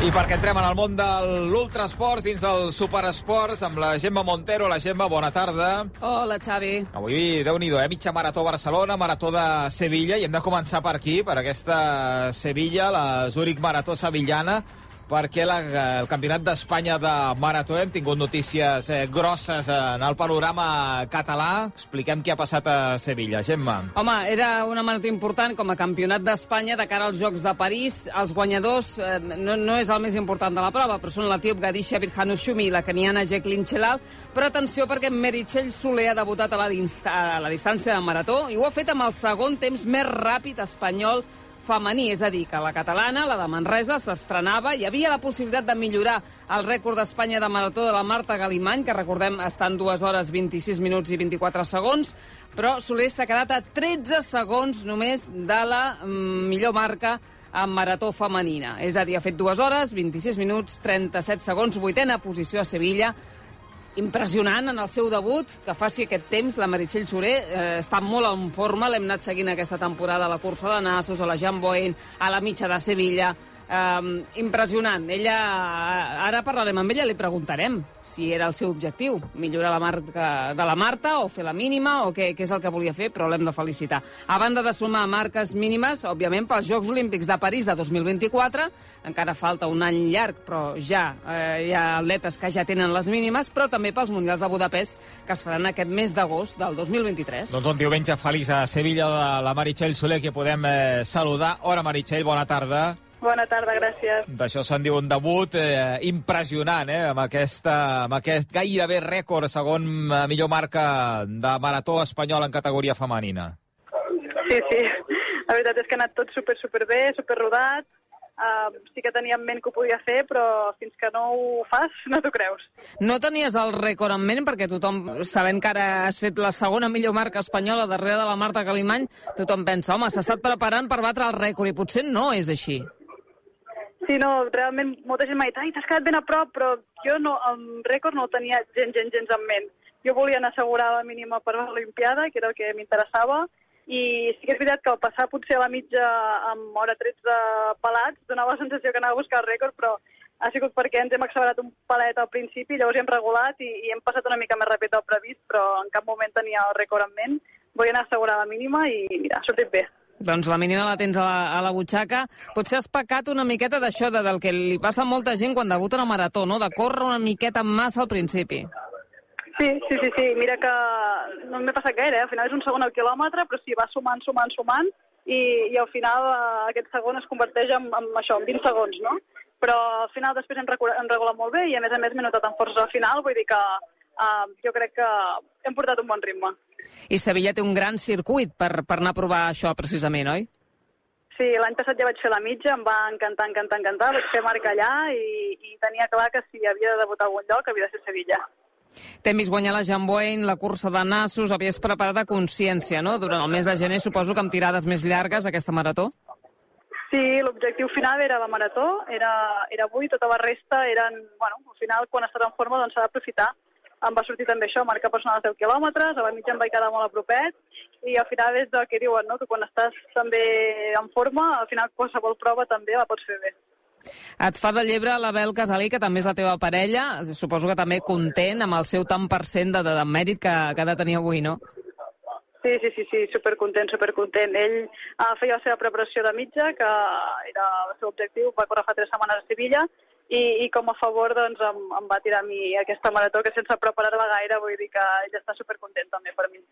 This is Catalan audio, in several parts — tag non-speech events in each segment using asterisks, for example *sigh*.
I perquè entrem en el món de l'ultrasports, dins del superesports, amb la Gemma Montero. La Gemma, bona tarda. Hola, Xavi. Avui, déu nhi eh? Mitja marató Barcelona, marató de Sevilla, i hem de començar per aquí, per aquesta Sevilla, la Zurich Marató Sevillana, perquè la, el Campionat d'Espanya de Marató hem tingut notícies eh, grosses en el panorama català. Expliquem què ha passat a Sevilla. Gemma. Home, era una marató important com a Campionat d'Espanya de cara als Jocs de París. Els guanyadors eh, no, no és el més important de la prova, però són l'etíop Gadisha Birhanushumi i la caniana Jacqueline Chelal. Però atenció perquè Meritxell Soler ha debutat a la, a la distància de marató i ho ha fet amb el segon temps més ràpid espanyol femení, és a dir, que la catalana, la de Manresa, s'estrenava, i havia la possibilitat de millorar el rècord d'Espanya de marató de la Marta Galimany, que recordem està en 2 hores 26 minuts i 24 segons, però Soler s'ha quedat a 13 segons només de la mm, millor marca en marató femenina. És a dir, ha fet 2 hores, 26 minuts, 37 segons, vuitena posició a Sevilla, impressionant en el seu debut, que faci aquest temps. La Meritxell Soler eh, està molt en forma, l'hem anat seguint aquesta temporada a la cursa de Nassos, a la Jean Boen, a la mitja de Sevilla, Um, impressionant. Ella, ara parlarem amb ella, li preguntarem si era el seu objectiu, millorar la marca de la Marta o fer la mínima o què, què és el que volia fer, però l'hem de felicitar. A banda de sumar marques mínimes, òbviament, pels Jocs Olímpics de París de 2024, encara falta un any llarg, però ja eh, hi ha atletes que ja tenen les mínimes, però també pels Mundials de Budapest, que es faran aquest mes d'agost del 2023. Doncs un diumenge feliç a Sevilla de la Meritxell Soler, que podem eh, saludar. Hora, Meritxell, bona tarda. Bona tarda, gràcies. D'això se'n diu un debut eh, impressionant, eh, amb, aquesta, amb aquest gairebé rècord, segon eh, millor marca de marató espanyol en categoria femenina. Sí, sí. La veritat és que ha anat tot super, super bé, super rodat. Uh, sí que tenia en ment que ho podia fer, però fins que no ho fas, no t'ho creus. No tenies el rècord en ment, perquè tothom, sabent que ara has fet la segona millor marca espanyola darrere de la Marta Calimany, tothom pensa, home, s'ha estat preparant per batre el rècord, i potser no és així. Sí, no, realment molta gent m'ha dit, ai, t'has quedat ben a prop, però jo no, el rècord no el tenia gens, gens, gens en ment. Jo volia anar assegurar la mínima per l'Olimpiada, que era el que m'interessava, i sí que és veritat que al passar potser a la mitja amb hora 13 pelats, donava la sensació que anava a buscar el rècord, però ha sigut perquè ens hem accelerat un palet al principi, llavors hem regulat i, i hem passat una mica més ràpid del previst, però en cap moment tenia el rècord en ment. Volia anar a assegurar la mínima i mira, ha sortit bé. Doncs la mínima la tens a la, a la butxaca. Potser has pecat una miqueta d'això, de, del que li passa a molta gent quan debuta una marató, no? de córrer una miqueta massa al principi. Sí, sí, sí, sí. Mira que no m'he passat gaire, eh? al final és un segon al quilòmetre, però sí, va sumant, sumant, sumant, i, i al final eh, aquest segon es converteix en, en això, en 20 segons, no? Però al final després hem, hem regulat molt bé i a més a més m'he notat en força al final, vull dir que uh, jo crec que hem portat un bon ritme. I Sevilla té un gran circuit per, per anar a provar això, precisament, oi? Sí, l'any passat ja vaig fer la mitja, em va encantar, encantar, encantar. Vaig fer marca allà i, i tenia clar que si havia de debutar a algun lloc havia de ser Sevilla. T'hem vist guanyar la Jean Boyne, la cursa de Nassos, havies preparat a consciència, no? Durant el mes de gener suposo que amb tirades més llargues aquesta marató? Sí, l'objectiu final era la marató, era, era avui, tota la resta eren, bueno, al final quan estàs en forma doncs s'ha d'aprofitar em va sortir també això, marca personal de 10 quilòmetres, a la mitja em vaig quedar molt a propet, i al final és del que diuen, no? que quan estàs també en forma, al final qualsevol prova també la pots fer bé. Et fa de llebre l'Abel Casalí, que també és la teva parella, suposo que també content amb el seu tant per cent de, de, de mèrit que, que ha de tenir avui, no? Sí, sí, sí, sí, supercontent, supercontent. Ell uh, feia la seva preparació de mitja, que era el seu objectiu, va córrer fa tres setmanes a Sevilla, i, i com a favor doncs, em, em va tirar a mi aquesta marató que sense preparar-la gaire vull dir que ell està supercontent també per mi.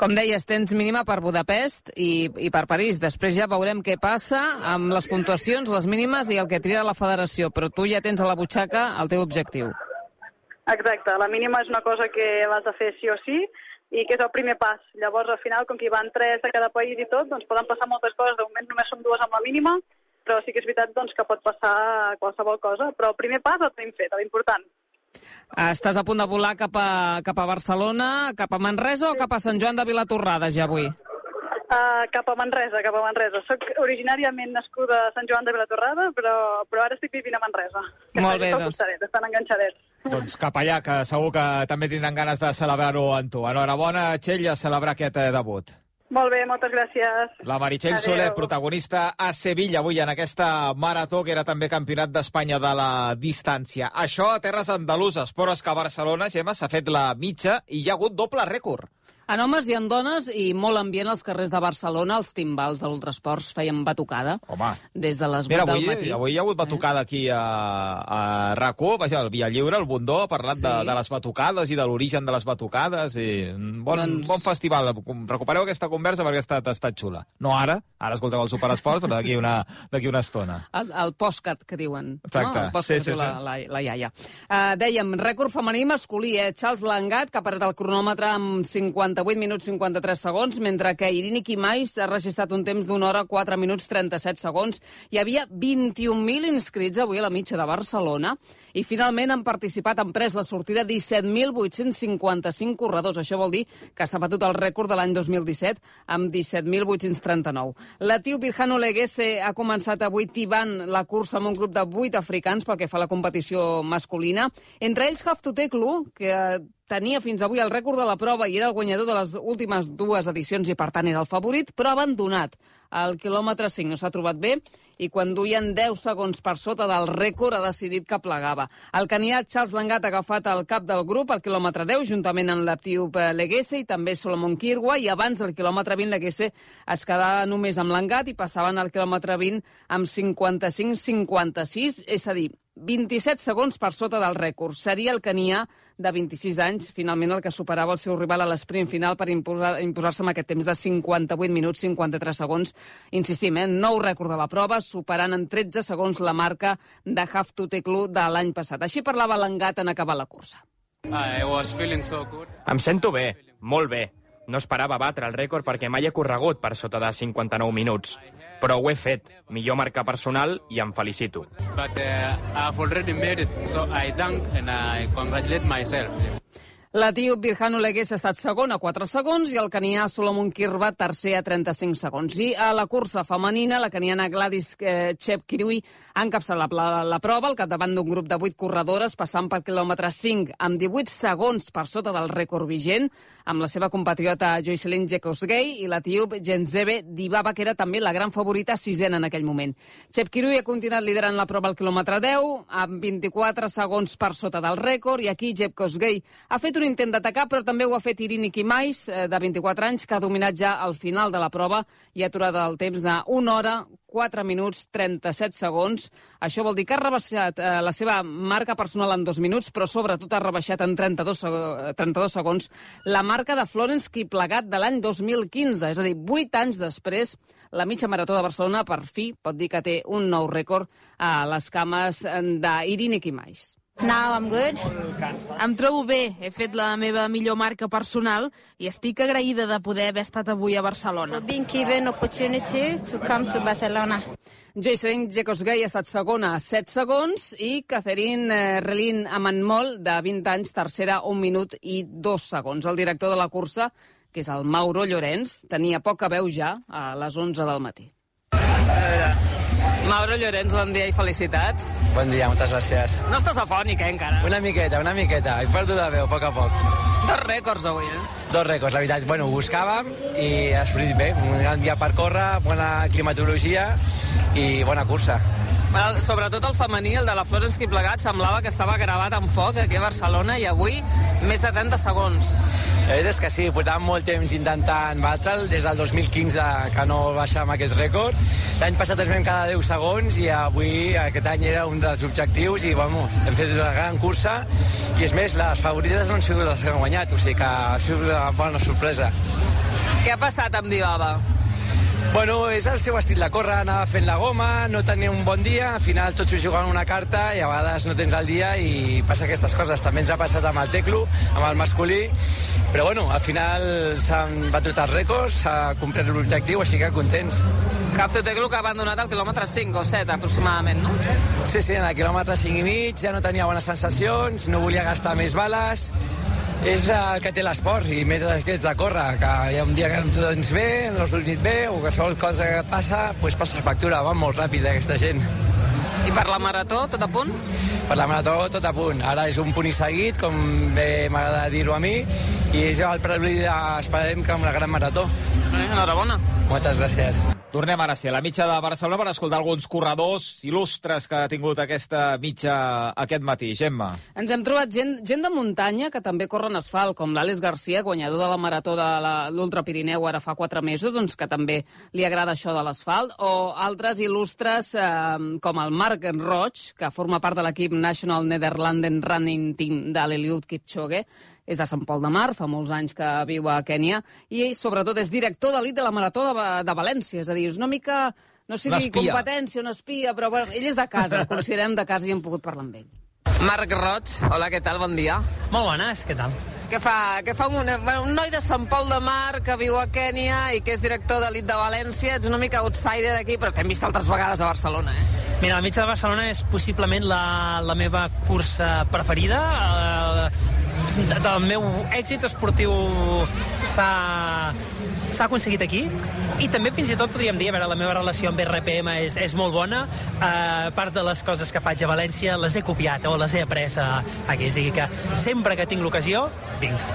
Com deies, tens mínima per Budapest i, i per París. Després ja veurem què passa amb les puntuacions, les mínimes i el que tria la federació, però tu ja tens a la butxaca el teu objectiu. Exacte, la mínima és una cosa que l'has de fer sí o sí i que és el primer pas. Llavors, al final, com que hi van tres de cada país i tot, doncs poden passar moltes coses. De moment només som dues amb la mínima, però sí que és veritat doncs, que pot passar qualsevol cosa, però el primer pas el tenim fet, l'important. Estàs a punt de volar cap a, cap a Barcelona, cap a Manresa o cap a Sant Joan de Vilatorrada ja avui? Uh, cap a Manresa, cap a Manresa. Soc originàriament nascuda a Sant Joan de Vilatorrada, però, però ara estic vivint a Manresa. Que Molt bé, doncs. Estan enganxadets. Doncs cap allà, que segur que també tindran ganes de celebrar-ho amb tu. Enhorabona, Txell, a celebrar aquest eh, debut. Molt bé, moltes gràcies. La Meritxell Adéu. Soler, protagonista a Sevilla avui en aquesta marató, que era també campionat d'Espanya de la distància. Això a terres andaluses, però és que a Barcelona, Gemma, s'ha fet la mitja i hi ha hagut doble rècord. En homes i en dones, i molt ambient als carrers de Barcelona, els timbals de l'Ultrasports feien batucada. Home. Des de les 8 Mira, del avui, matí. avui hi ha hagut batucada aquí a, a RAC1, vaja, el Via Lliure, el Bundó, ha parlat Sí. de, de les batucades i de l'origen de les batucades. I bon, Doncs- bon festival. Recupereu aquesta conversa perquè ha estat, ha estat xula. No ara, ara escolteu el Superesport, però d'aquí una, una estona. El, el postcat, que diuen. Exacte. No? El postcat Sí, sí, diu la, sí. la, la iaia. Uh, dèiem, rècord femení masculí, eh? Charles Langat, que ha parat el cronòmetre amb 58 minuts 53 segons, mentre que Irini Quimais ha registrat un temps d'una hora 4 minuts 37 segons. Hi havia 21.000 inscrits avui a la mitja de Barcelona i finalment han participat, han pres la sortida 17.855 corredors. Això vol dir que s'ha batut el rècord de l'any 2017 amb 17.839. L'etíop Birhano Leguese ha començat avui tibant la cursa amb un grup de 8 africans pel que fa a la competició masculina. Entre ells Haftuteklu, que eh, tenia fins avui el rècord de la prova i era el guanyador de les últimes dues edicions i, per tant, era el favorit, però ha abandonat. Al quilòmetre 5 no s'ha trobat bé i quan duien 10 segons per sota del rècord ha decidit que plegava. El caniat Charles Langat ha agafat el cap del grup al quilòmetre 10 juntament amb l'Aptiup Leguese i també Solomon Kirwa i abans del quilòmetre 20 Leguese es quedava només amb Langat i passaven al quilòmetre 20 amb 55-56, és a dir, 27 segons per sota del rècord. Seria el canià de 26 anys, finalment el que superava el seu rival a l'esprint final per imposar- imposar-se amb aquest temps de 58 minuts 53 segons. Insistim, eh? nou rècord de la prova, superant en 13 segons la marca de Haftuteklu de l'any passat. Així parlava l'engat en acabar la cursa. I was feeling so good. Em sento bé, molt bé. No esperava batre el rècord perquè mai he corregut per sota de 59 minuts. Però ho he fet. Millor marca personal i em felicito. But uh, I've already made it, so I thank and I congratulate myself. L'etíop Birhanu Legués ha estat segon a 4 segons i el canià Solomon Kirba tercer a 35 segons. I a la cursa femenina, la caniana Gladys eh, Chepkirui ha encapçalat la, la, la prova al capdavant d'un grup de 8 corredores passant pel quilòmetre 5 amb 18 segons per sota del rècord vigent amb la seva compatriota Joycelyn Jekosgei i l'etíop Genzebe Dibaba, que era també la gran favorita sisena en aquell moment. Chepkirui ha continuat liderant la prova al quilòmetre 10 amb 24 segons per sota del rècord i aquí Jeb Kosgei ha fet un intent d'atacar, però també ho ha fet Irini Kimais, eh, de 24 anys, que ha dominat ja al final de la prova i ha aturat el temps de 1 hora, 4 minuts, 37 segons. Això vol dir que ha rebaixat eh, la seva marca personal en 2 minuts, però sobretot ha rebaixat en 32, seg- eh, 32 segons la marca de Florence Kiplagat de l'any 2015. És a dir, 8 anys després, la mitja marató de Barcelona per fi pot dir que té un nou rècord a les cames eh, d'Irini Kimais. Now I'm good. Em trobo bé, he fet la meva millor marca personal i estic agraïda de poder haver estat avui a For Barcelona. being given opportunity to come to Barcelona. Joycelyn Jekosgei ha estat segona a 7 segons i Catherine eh, Relin Amanmol, de 20 anys, tercera, 1 minut i 2 segons. El director de la cursa, que és el Mauro Llorenç, tenia poca veu ja a les 11 del matí. Mauro Llorenç, bon dia i felicitats. Bon dia, moltes gràcies. No estàs afònic, eh, encara? Una miqueta, una miqueta. He perdut la veu, a poc a poc. Dos rècords avui, eh? Dos rècords, la veritat. Bueno, ho buscàvem i ha sortit bé. Un gran dia per córrer, bona climatologia i bona cursa. Bueno, sobretot el femení, el de la Florence Kiplegat, semblava que estava gravat en foc aquí a Barcelona i avui més de 30 segons. La veritat és que sí, portàvem molt temps intentant batre'l, des del 2015 que no baixàvem aquest rècord. L'any passat es vam cada 10 segons i avui, aquest any, era un dels objectius i, vamos, hem fet una gran cursa i, és més, les favorites no han sigut les que han guanyat, o sigui que ha sigut una bona sorpresa. Què ha passat amb Dibaba? Bueno, és el seu estil de córrer, anava fent la goma, no tenia un bon dia, al final tots ho juguen una carta i a vegades no tens el dia i passa aquestes coses. També ens ha passat amb el teclo, amb el masculí, però bueno, al final s'han batut els rècords, s'ha complert l'objectiu, així que contents. Capso Teclo que ha abandonat al quilòmetre 5 o 7 aproximadament, no? Sí, sí, en el quilòmetre 5 i mig ja no tenia bones sensacions, no volia gastar més bales és el que té l'esport, i més aquests de córrer, que hi ha un dia que no ens bé, no has dormit bé, o qualsevol cosa que passa, pues passa factura, va molt ràpid aquesta gent. I per la marató, tot a punt? Per la marató, tot a punt. Ara és un punt i seguit, com bé m'agrada dir-ho a mi, i és el preludi de, esperem que amb la gran marató. Eh, enhorabona. Moltes gràcies. Tornem ara sí a la mitja de Barcelona per escoltar alguns corredors il·lustres que ha tingut aquesta mitja aquest matí. Gemma. Ens hem trobat gent, gent de muntanya que també corre en asfalt, com l'Àlex Garcia, guanyador de la marató de l'Ultra Pirineu ara fa quatre mesos, doncs que també li agrada això de l'asfalt, o altres il·lustres eh, com el Marc Roig, que forma part de l'equip National Netherlanden Running Team de l'Eliud Kipchoge, és de Sant Pol de Mar, fa molts anys que viu a Kènia, i ell, sobretot és director d'elit de la Marató de, de València, és a dir, és una mica, no sé dir espia. competència, un espia, però bueno, ell és de casa, el considerem de casa i hem pogut parlar amb ell. Marc Roig, hola, què tal? Bon dia. Molt bones, què tal? Què fa, què fa un, un noi de Sant Pol de Mar que viu a Kènia i que és director d'elit de València? Ets una mica outsider aquí, però t'hem vist altres vegades a Barcelona, eh? Mira, la mitja de Barcelona és possiblement la, la meva cursa preferida. Eh, de- del meu èxit esportiu s'ha s'ha aconseguit aquí i també fins i tot podríem dir, a veure, la meva relació amb RPM és, és molt bona uh, part de les coses que faig a València les he copiat o les he après a, aquí, o sigui que sempre que tinc l'ocasió vinc.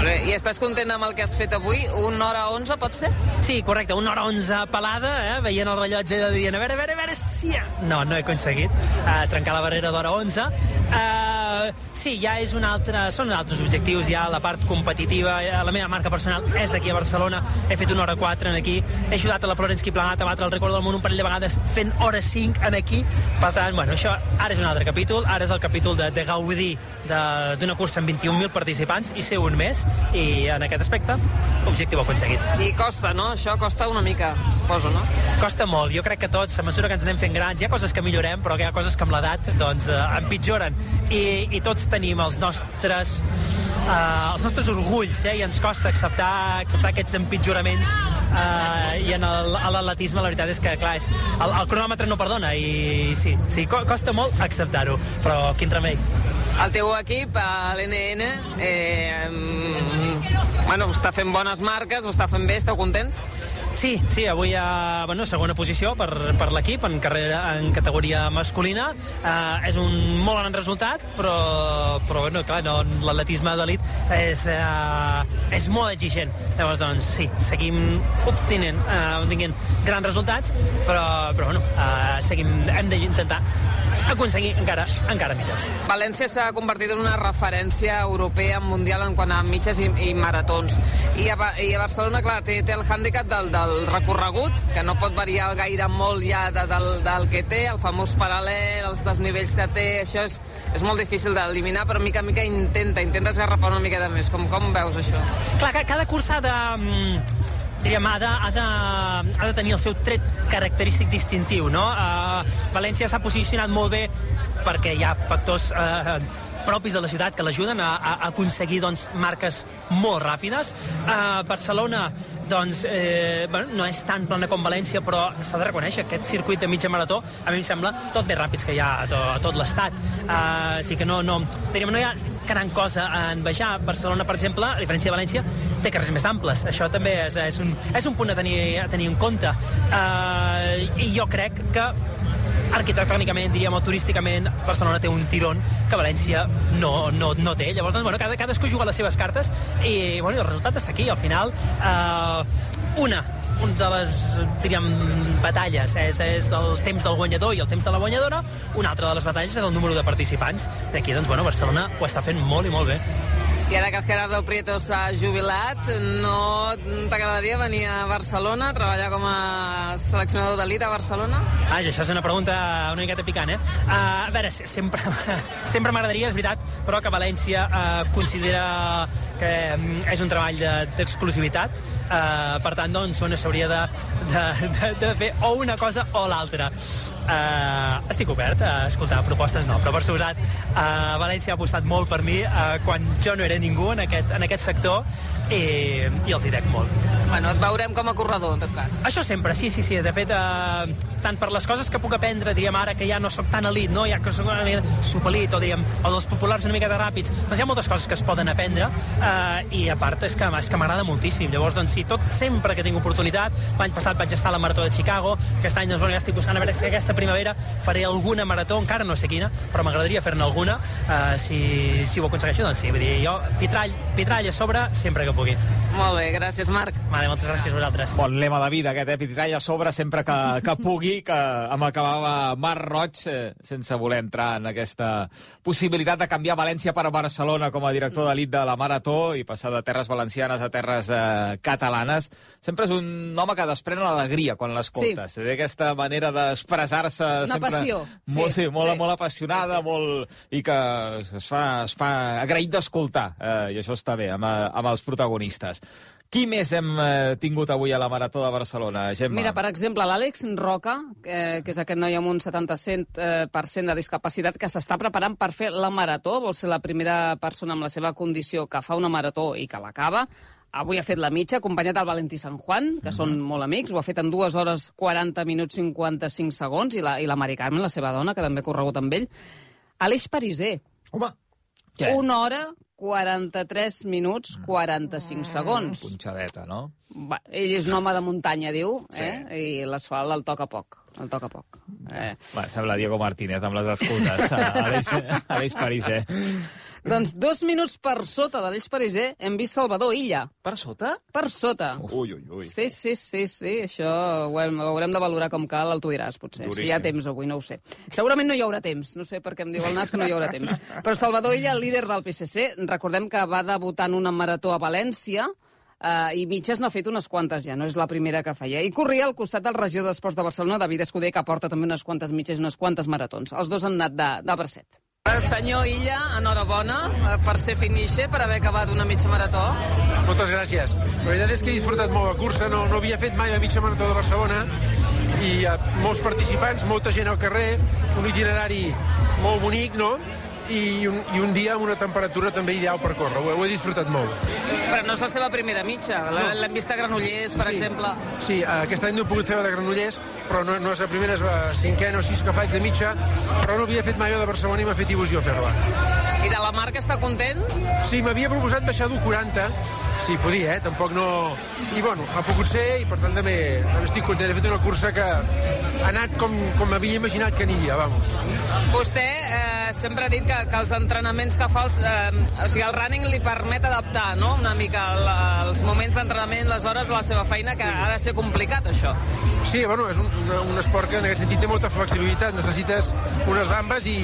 Molt bé. I estàs content amb el que has fet avui? Una hora 11, pot ser? Sí, correcte, una hora 11 pelada, eh, veient el rellotge i dient, a veure, a veure, a veure, sí... No, no he aconseguit uh, trencar la barrera d'hora 11. Uh, sí, ja és un altre, són altres objectius, ja la part competitiva, eh, la meva marca personal és aquí a Barcelona, he fet una hora 4 en aquí, he ajudat a la Florence Kiplangat a batre el record del món un parell de vegades fent hora 5 en aquí, per tant, bueno, això ara és un altre capítol, ara és el capítol de, de gaudir de- d'una cursa amb 21.000 participants i ser un més, i en aquest aspecte, objectiu aconseguit. I costa, no? Això costa una mica, suposo, no? Costa molt. Jo crec que tots, a mesura que ens anem fent grans, hi ha coses que millorem, però que hi ha coses que amb l'edat doncs, eh, empitjoren. I, I tots tenim els nostres, eh, els nostres orgulls, eh? i ens costa acceptar, acceptar aquests empitjoraments. Eh, I en l'atletisme la veritat és que, clar, és, el, el cronòmetre no perdona, i sí, sí co- costa molt acceptar-ho, però quin remei. El teu equip, l'NN, eh, mm, bueno, està fent bones marques, ho està fent bé, esteu contents? Sí, sí, avui a bueno, segona posició per, per l'equip en carrera en categoria masculina. Uh, és un molt bon resultat, però, però bueno, clar, no, l'atletisme d'elit és, uh, és molt exigent. Llavors, doncs, sí, seguim obtenint, uh, obtenint grans resultats, però, però bueno, uh, seguim, hem d'intentar aconseguir encara, encara millor. València s'ha convertit en una referència europea mundial en quant a mitges i, i maratons. I a, I a Barcelona, clar, té, té el hàndicap del, del recorregut, que no pot variar gaire molt ja de, del, del que té, el famós paral·lel, els desnivells que té, això és, és molt difícil d'eliminar, però mica en mica intenta, intenta esgarrapar una miqueta més. Com, com veus això? Clar, ca- cada cursa de... diríem, ha de, ha, de, tenir el seu tret característic distintiu, no? Uh, València s'ha posicionat molt bé perquè hi ha factors uh, propis de la ciutat que l'ajuden a, a, aconseguir doncs, marques molt ràpides. Uh, Barcelona doncs, eh, bueno, no és tan plana com València, però s'ha de reconèixer que aquest circuit de mitja marató a mi em sembla dels més ràpids que hi ha a, to, a tot l'estat. Uh, així que no, no, diríem, no hi ha gran cosa a envejar. Barcelona, per exemple, a diferència de València, té carrers més amples. Això també és, és, un, és un punt a tenir, a tenir en compte. Uh, I jo crec que arquitectònicament, diríem, o turísticament, Barcelona té un tirón que València no, no, no té. Llavors, doncs, bueno, cada, cadascú juga les seves cartes i, bueno, i el resultat està aquí. Al final, eh, una, una de les, diríem, batalles és, és el temps del guanyador i el temps de la guanyadora, una altra de les batalles és el número de participants. D'aquí, doncs, bueno, Barcelona ho està fent molt i molt bé. I ara que el Gerardo Prieto s'ha jubilat, no t'agradaria venir a Barcelona, treballar com a seleccionador d'elit a Barcelona? Vaja, això és una pregunta una miqueta picant, eh? Uh, a veure, se- sempre, *laughs* sempre m'agradaria, és veritat, però que València uh, considera que mm, és un treball de- d'exclusivitat, uh, per tant, doncs, bueno, s'hauria de, de, de, de fer o una cosa o l'altra. Uh, estic obert a escoltar propostes, no, però per suposat uh, València ha apostat molt per mi uh, quan jo no era ningú en aquest, en aquest sector i, i els hi dec molt. Bueno, et veurem com a corredor, en tot cas. Això sempre, sí, sí, sí. De fet, eh, tant per les coses que puc aprendre, diríem ara que ja no sóc tan elit, no? ja que sóc una mica superelit, o diríem, o dels populars una mica de ràpids, doncs hi ha moltes coses que es poden aprendre, eh, i a part és que, és que m'agrada moltíssim. Llavors, doncs sí, tot sempre que tinc oportunitat, l'any passat vaig estar a la Marató de Chicago, aquest any doncs, bueno, ja estic buscant a veure si aquesta primavera faré alguna marató, encara no sé quina, però m'agradaria fer-ne alguna, eh, si, si ho aconsegueixo, doncs sí, vull dir, jo, pitrall, pitrall a sobre, sempre que pugui. Molt bé, gràcies, Marc. Vale, moltes gràcies a vosaltres. Bon lema de vida, aquest, eh? Pitrall a sobre sempre que, que pugui, que em acabava Marc Roig, eh, sense voler entrar en aquesta possibilitat de canviar València per Barcelona com a director d'elit de la Marató i passar de terres valencianes a terres eh, catalanes. Sempre és un home que desprèn l'alegria quan l'escoltes. Sí. Té aquesta manera d'expressar-se Una sempre... passió. Molt, sí, Sí, molt, sí. molt apassionada, molt... i que es fa, es fa agraït d'escoltar, eh, i això està bé, amb, eh, amb els protagonistes. Qui més hem eh, tingut avui a la Marató de Barcelona, Gemma? Mira, per exemple, l'Àlex Roca, que, que és aquest noi amb un 77% eh, de discapacitat que s'està preparant per fer la marató, vol ser la primera persona amb la seva condició que fa una marató i que l'acaba. Avui ha fet la mitja, acompanyat del Valentí San Juan, que són molt amics. Ho ha fet en 2 hores 40 minuts 55 segons, i la, i la Mari Carmen, la seva dona, que també ha corregut amb ell. Aleix Pariser. Home, què? Una hora 43 minuts 45 segons. Punxadeta, no? Va, ell és un home de muntanya, diu, eh? i l'asfalt el toca poc. El toca poc. Eh. Va, sembla Diego Martínez amb les escoltes. *laughs* Aleix, Aleix Pariser. Doncs dos minuts per sota de l'Eix Pariser hem vist Salvador Illa. Per sota? Per sota. Ui, ui, ui. Sí, sí, sí, sí, això ho, hem, ho haurem de valorar com cal, el tu diràs, potser. Duríssim. Si hi ha temps avui, no ho sé. Segurament no hi haurà temps, no sé per què em diu el nas que no hi haurà temps. Però Salvador Illa, líder del PSC, recordem que va debutar en una marató a València, Uh, i mitges n'ha fet unes quantes ja, no és la primera que feia. I corria al costat del regió d'Esports de Barcelona, David Escudé, que porta també unes quantes mitges i unes quantes maratons. Els dos han anat de, de bracet. Eh, Senyor Illa, enhorabona eh, per ser finisher, per haver acabat una mitja marató. Moltes gràcies. La veritat és que he disfrutat molt la cursa, no, no havia fet mai la mitja marató de Barcelona i hi ha molts participants, molta gent al carrer, un itinerari molt bonic, no? I un, i un dia amb una temperatura també ideal per córrer. Ho, he- ho he disfrutat molt. Però no és la seva primera mitja. L'hem vist a Granollers, per exemple. Sí, eh, aquest any no he pogut fer de Granollers, però no, no és la primera, és la cinquena o sis que faig de mitja, però no havia fet mai de Barcelona i m'ha fet il·lusió fer-la. I de la marca està content? Sí, m'havia proposat baixar d'un 40, si podia, eh? Tampoc no... I, bueno, ha pogut ser i, per tant, també, també estic content. He fet una cursa que ha anat com, com m'havia imaginat que aniria, vamos. Vostè eh, sempre ha dit que, que els entrenaments que fa, els, eh, o sigui, el running li permet adaptar, no?, una mica la, els moments d'entrenament, les hores de la seva feina, que ha de ser complicat, això. Sí, bueno, és un, una, un esport que en aquest sentit té molta flexibilitat. Necessites unes bambes i,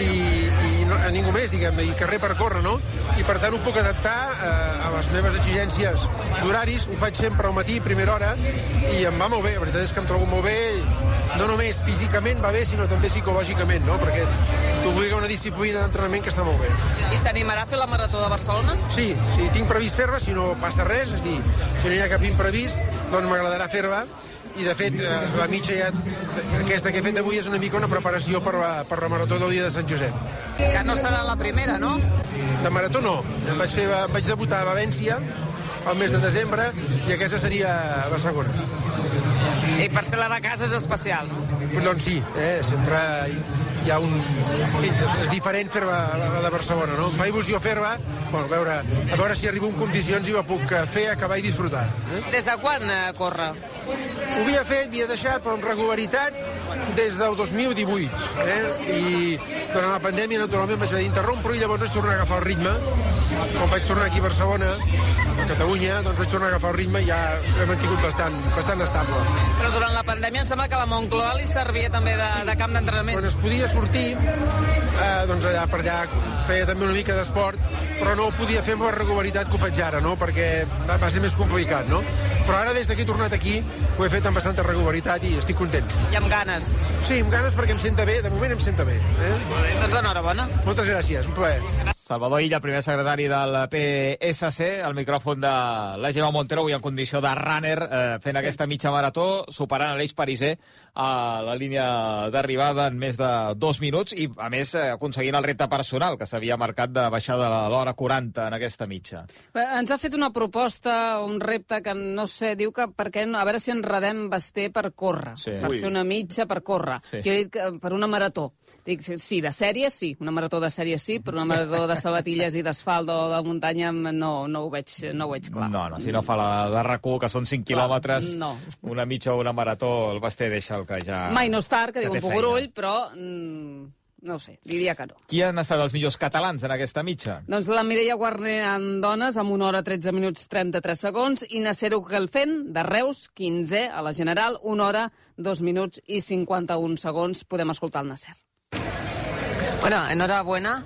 i, i no, a ningú més, diguem i carrer per córrer, no? I per tant ho puc adaptar eh, a les meves exigències d'horaris. Ho faig sempre al matí, primera hora, i em va molt bé. La veritat és que em trobo molt bé, no només físicament va bé, sinó també psicològicament, no? Perquè t'obliga a una disciplina d'entrenament que està molt bé. I s'animarà a fer la Marató de Barcelona? Sí, sí, tinc previst fer-la, si no passa res, és dir, si no hi ha cap imprevist, doncs m'agradarà fer-la, i de fet eh, la mitja ja, aquesta que he fet avui és una mica una preparació per la, per la marató del dia de Sant Josep. Que no serà la primera, no? De marató no, em vaig, fer, em vaig debutar a València al mes de desembre i aquesta seria la segona. I per ser la de casa és especial, no? Doncs sí, eh, sempre hi, ha un... És, és diferent fer la, de Barcelona, no? Em fa il·lusió fer-la, bueno, a veure, a veure si arribo en condicions i la puc eh, fer, acabar i disfrutar. Eh? Des de quan eh, corre? Ho havia fet, havia deixat, però amb regularitat des del 2018. Eh? I durant la pandèmia, naturalment, vaig haver d'interrompre i llavors vaig tornar a agafar el ritme. Quan vaig tornar aquí a Barcelona, a Catalunya, doncs vaig tornar a agafar el ritme i ja l'he mantingut bastant, bastant estable. Però durant la pandèmia em sembla que la Moncloa li servia també de, de camp d'entrenament. Quan es podia sortir, eh, doncs allà per allà feia també una mica d'esport, però no ho podia fer amb la regularitat que ho faig ara, no? perquè va, va ser més complicat. No? Però ara, des que he tornat aquí, ho he fet amb bastanta regularitat i estic content. I amb ganes. Sí, amb ganes perquè em senta bé, de moment em senta bé. Eh? Doncs enhorabona. Moltes gràcies, un plaer. Salvador Illa, primer secretari del PSC, al micròfon de la Gemma Montero, avui en condició de runner, eh, fent sí. aquesta mitja marató, superant l'Eix Pariser a la línia d'arribada en més de dos minuts i, a més, eh, aconseguint el repte personal que s'havia marcat de baixar de l'hora 40 en aquesta mitja. Bé, Ens ha fet una proposta, un repte que no sé, diu que per què, no- a veure si enredem Basté per córrer, Sí. per Ui. fer una mitja per córrer. Sí. Jo he dit que per una marató. Dic, sí, sí, de sèrie sí, una marató de sèrie sí, però una marató de sabatilles i d'asfalt o de muntanya no, no, ho veig, no ho veig clar. No, no, si no fa la de rac que són 5 Clar, quilòmetres, no. una mitja o una marató, el Basté deixa el que ja... Mai no és tard, que que diu un pogurull, però mm, no ho sé, diria que no. Qui han estat els millors catalans en aquesta mitja? Doncs la Mireia Guarner en dones amb una hora 13 minuts 33 segons i Nasser Ugelfen de Reus, 15 a la general, una hora 2 minuts i 51 segons. Podem escoltar el Nasser. Bueno, enhorabuena.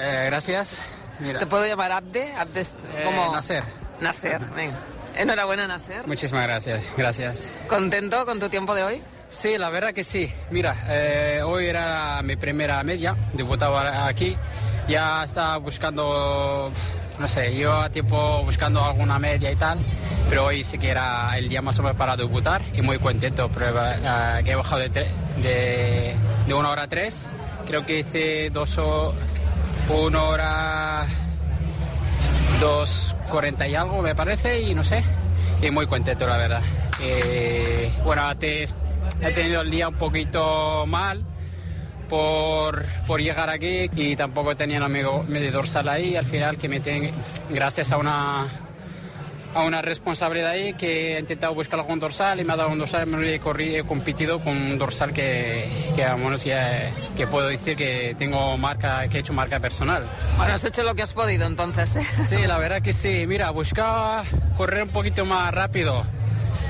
Eh, gracias. Mira. ¿Te puedo llamar Abde? Abde Eh, como... Nasser. Nasser, venga. Enhorabuena, Nasser. Muchísimas gracias, gracias. ¿Contento con tu tiempo de hoy? Sí, la verdad que sí. Mira, eh, hoy era mi primera media, debutaba aquí. Ya estaba buscando, no sé, yo a tiempo buscando alguna media y tal, pero hoy sí que era el día más o menos para debutar y muy contento, eh, que he bajado de, de, de una hora tres. Creo que hice dos o, una hora 2.40 y algo, me parece, y no sé. Y muy contento, la verdad. Eh, bueno, te- he tenido el día un poquito mal por, por llegar aquí y tampoco tenía el amigo medio dorsal ahí. Al final, que me tienen, gracias a una, a una responsabilidad ahí, que he intentado buscar algún dorsal y me ha dado un dorsal. Me he, corrido, he competido con un dorsal que, que, a menos ya- que puedo decir que tengo marca, que he hecho marca personal. Bueno, has hecho lo que has podido entonces, ¿eh? Sí, la verdad que sí. Mira, buscaba correr un poquito más rápido.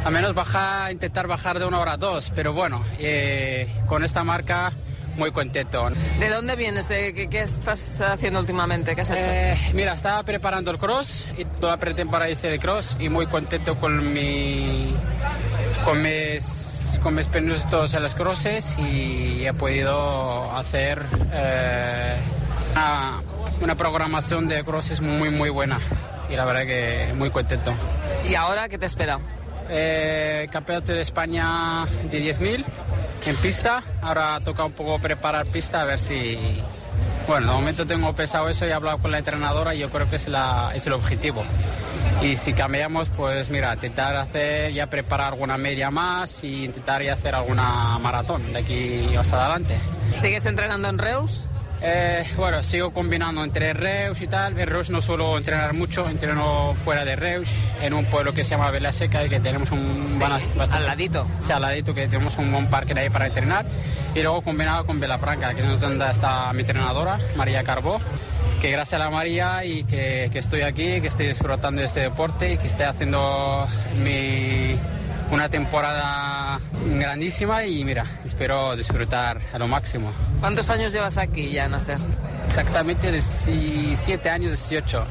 A menos bajar, intentar bajar de una hora a dos. Pero bueno, eh, con esta marca muy contento. ¿De dónde vienes? ¿De qué, qué estás haciendo últimamente? ¿Qué has hecho? Eh, mira, estaba preparando el cross y toda la pretemporada hice el cross y muy contento con mi con mis con mis permisos en los crosses y he podido hacer eh, una, una programación de crosses muy muy buena y la verdad que muy contento. ¿Y ahora qué te espera? Eh, campeonato de España de 10.000 en pista. Ahora toca un poco preparar pista a ver si... Bueno, de momento tengo pesado eso y he hablado con la entrenadora y yo creo que es, la, es el objetivo. Y si cambiamos, pues mira, intentar hacer, ya preparar alguna media más y intentar ya hacer alguna maratón de aquí más adelante. ¿Sigues entrenando en Reus? Eh, bueno, sigo combinando entre Reus y tal. En Reus no suelo entrenar mucho, entreno fuera de Reus, en un pueblo que se llama Vela Seca y que tenemos un Sí, al ladito. Sí, al ladito, que tenemos un buen parque ahí para entrenar. Y luego combinado con Velafranca, que es donde está mi entrenadora, María Carbó, que gracias a la María y que, que estoy aquí, que estoy disfrutando de este deporte y que estoy haciendo mi, una temporada grandísima y mira, espero disfrutar a lo máximo. ¿Cuántos años llevas aquí ya, Nasser? Exactamente 17 años, 18.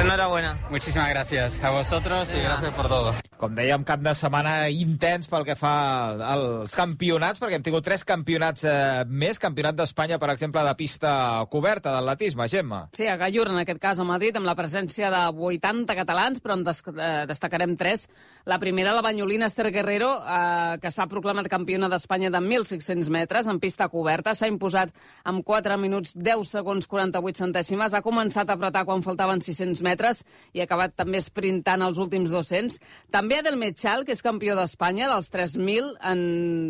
Enhorabuena. Muchísimas gracias a vosotros y gracias por todo. Com dèiem, cap de setmana intens pel que fa als campionats, perquè hem tingut tres campionats eh, més. Campionat d'Espanya, per exemple, de pista coberta, d'atletisme, Gemma. Sí, a Gallur, en aquest cas a Madrid, amb la presència de 80 catalans, però en des eh, destacarem tres. La primera, la banyolina Esther Guerrero, eh, que s'ha proclamat campiona d'Espanya de 1.600 metres en pista coberta. S'ha imposat amb 4 minuts 10 segons 48 centèsimes. Ha començat a apretar quan faltaven 600 metres i ha acabat també sprintant els últims 200. També Adel Mechal, que és campió d'Espanya dels 3.000 en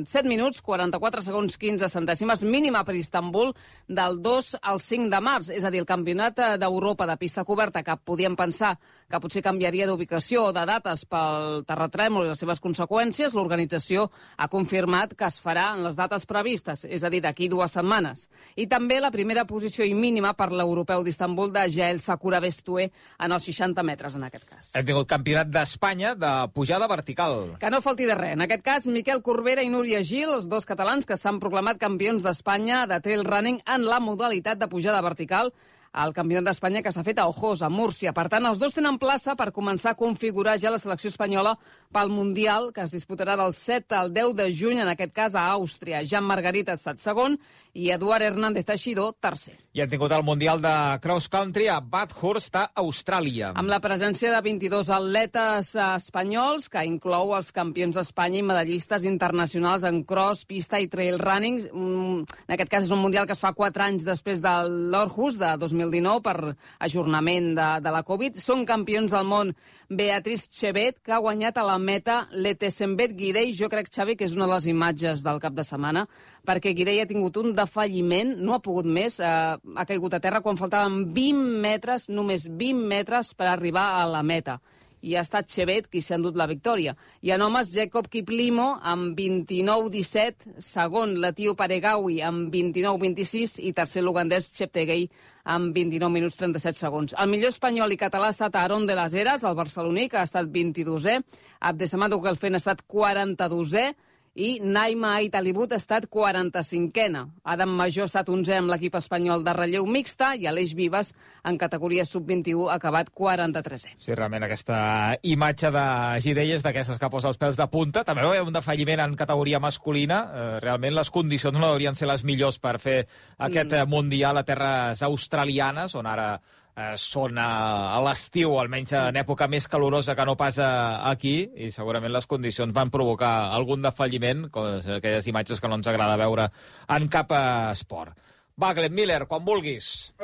7 minuts, 44 segons 15 centèsimes, mínima per Istanbul, del 2 al 5 de març. És a dir, el campionat eh, d'Europa de pista coberta, que podíem pensar que potser canviaria d'ubicació o de dates pel terratrèmol i les seves conseqüències, l'organització ha confirmat que es farà en les dates previstes, és a dir, d'aquí dues setmanes. I també la primera posició i mínima per l'europeu d'Istanbul de Jael Sakura Bestué en els 60 metres, en aquest cas. Hem tingut campionat d'Espanya de pujada vertical. Que no falti de res. En aquest cas, Miquel Corbera i Núria Gil, els dos catalans que s'han proclamat campions d'Espanya de trail running en la modalitat de pujada vertical al Campionat d'Espanya que s'ha fet a Ojos, a Múrcia. Per tant, els dos tenen plaça per començar a configurar ja la selecció espanyola pel Mundial, que es disputarà del 7 al 10 de juny, en aquest cas a Àustria. Jean Margarita ha estat segon i Eduard Hernández Teixidor, tercer. I hem tingut el Mundial de Cross Country a Bathurst, a Austràlia. Amb la presència de 22 atletes espanyols, que inclou els campions d'Espanya i medallistes internacionals en cross, pista i trail running. Mm, En aquest cas és un Mundial que es fa 4 anys després de l'Orhus, de 2019, per ajornament de, de la Covid. Són campions del món Beatriz Chevet, que ha guanyat a la meta l'Etesembet Guidei. Jo crec, Xavi, que és una de les imatges del cap de setmana, perquè Guidei ha tingut un defalliment, no ha pogut més, eh, ha caigut a terra quan faltaven 20 metres, només 20 metres per arribar a la meta i ha estat Chevet qui s'ha endut la victòria. I en homes, Jacob Kiplimo amb 29-17, segon l'etíop Aregawi amb 29-26 i tercer l'ugandès Cheptegei amb 29 minuts 37 segons. El millor espanyol i català ha estat Aaron de las Heras, el barceloní, que ha estat 22è. Abdesamado Gelfen ha estat 42è i Naima Aitalibut ha estat 45ena. Adam Major ha estat 11è amb l'equip espanyol de relleu mixta i Aleix Vives, en categoria sub-21, ha acabat 43è. Sí, realment aquesta imatge de Gidei és d'aquestes que posa els pèls de punta. També veu un defalliment en categoria masculina. Eh, realment les condicions no haurien ser les millors per fer aquest mm. Mundial a terres australianes, on ara eh, són a, a l'estiu, almenys en època més calorosa que no pas a, aquí, i segurament les condicions van provocar algun defalliment, com aquelles imatges que no ens agrada veure en cap eh, esport. Va, Glenn Miller, quan vulguis.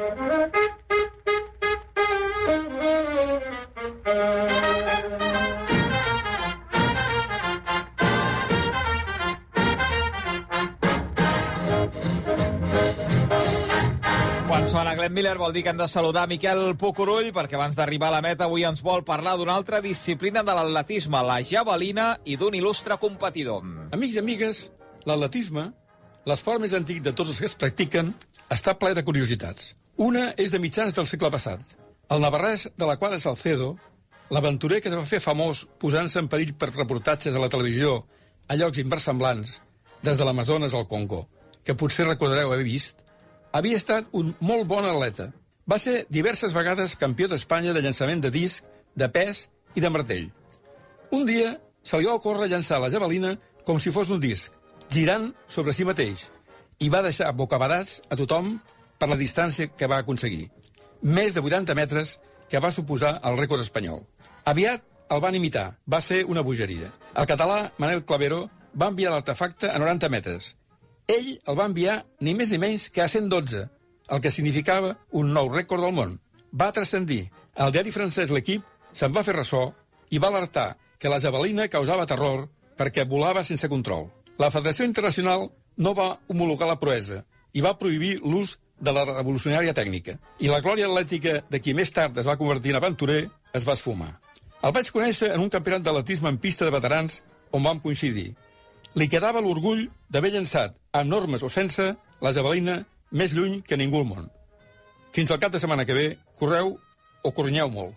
Glenn Miller vol dir que hem de saludar Miquel Pucurull, perquè abans d'arribar a la meta avui ens vol parlar d'una altra disciplina de l'atletisme, la javelina, i d'un il·lustre competidor. Amics i amigues, l'atletisme, l'esport més antic de tots els que es practiquen, està ple de curiositats. Una és de mitjans del segle passat. El navarrès de la qual és Salcedo, l'aventurer que es va fer famós posant-se en perill per reportatges a la televisió a llocs inversemblants, des de l'Amazones al Congo, que potser recordareu haver vist, havia estat un molt bon atleta. Va ser diverses vegades campió d'Espanya de llançament de disc, de pes i de martell. Un dia se li va ocórrer llançar la javelina com si fos un disc, girant sobre si mateix, i va deixar bocabadats a tothom per la distància que va aconseguir. Més de 80 metres, que va suposar el rècord espanyol. Aviat el van imitar, va ser una bogeria. El català Manel Clavero va enviar l'artefacte a 90 metres, ell el va enviar ni més ni menys que a 112, el que significava un nou rècord del món. Va transcendir. El diari francès L'Equip se'n va fer ressò i va alertar que la javelina causava terror perquè volava sense control. La Federació Internacional no va homologar la proesa i va prohibir l'ús de la revolucionària tècnica. I la glòria atlètica de qui més tard es va convertir en aventurer es va esfumar. El vaig conèixer en un campionat d'atletisme en pista de veterans on vam coincidir. Li quedava l'orgull d'haver llançat, amb normes o sense, la javelina més lluny que ningú al món. Fins al cap de setmana que ve, correu o cornyeu molt.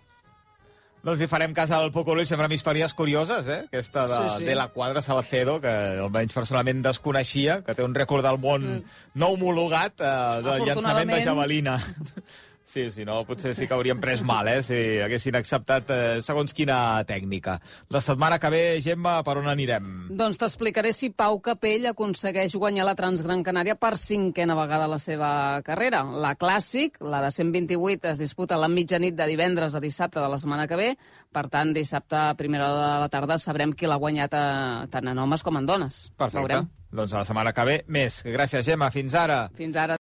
Doncs hi farem cas al Pocoloi, sempre amb històries curioses, eh? Aquesta de, Sí, sí. de la quadra Salcedo, que almenys personalment desconeixia, que té un rècord del món mm. no homologat eh, de llançament de Afortunadament. javelina. *laughs* Sí, si no, potser sí que hauríem pres mal, eh, si haguessin acceptat eh, segons quina tècnica. La setmana que ve, Gemma, per on anirem? Doncs t'explicaré si Pau Capell aconsegueix guanyar la Transgran Canària per cinquena vegada a la seva carrera. La Clàssic, la de 128, es disputa a la mitjanit de divendres a dissabte de la setmana que ve. Per tant, dissabte a primera hora de la tarda sabrem qui l'ha guanyat a, tant en homes com en dones. Perfecte. Veurem. Doncs a la setmana que ve, més. Gràcies, Gemma. Fins ara. Fins ara.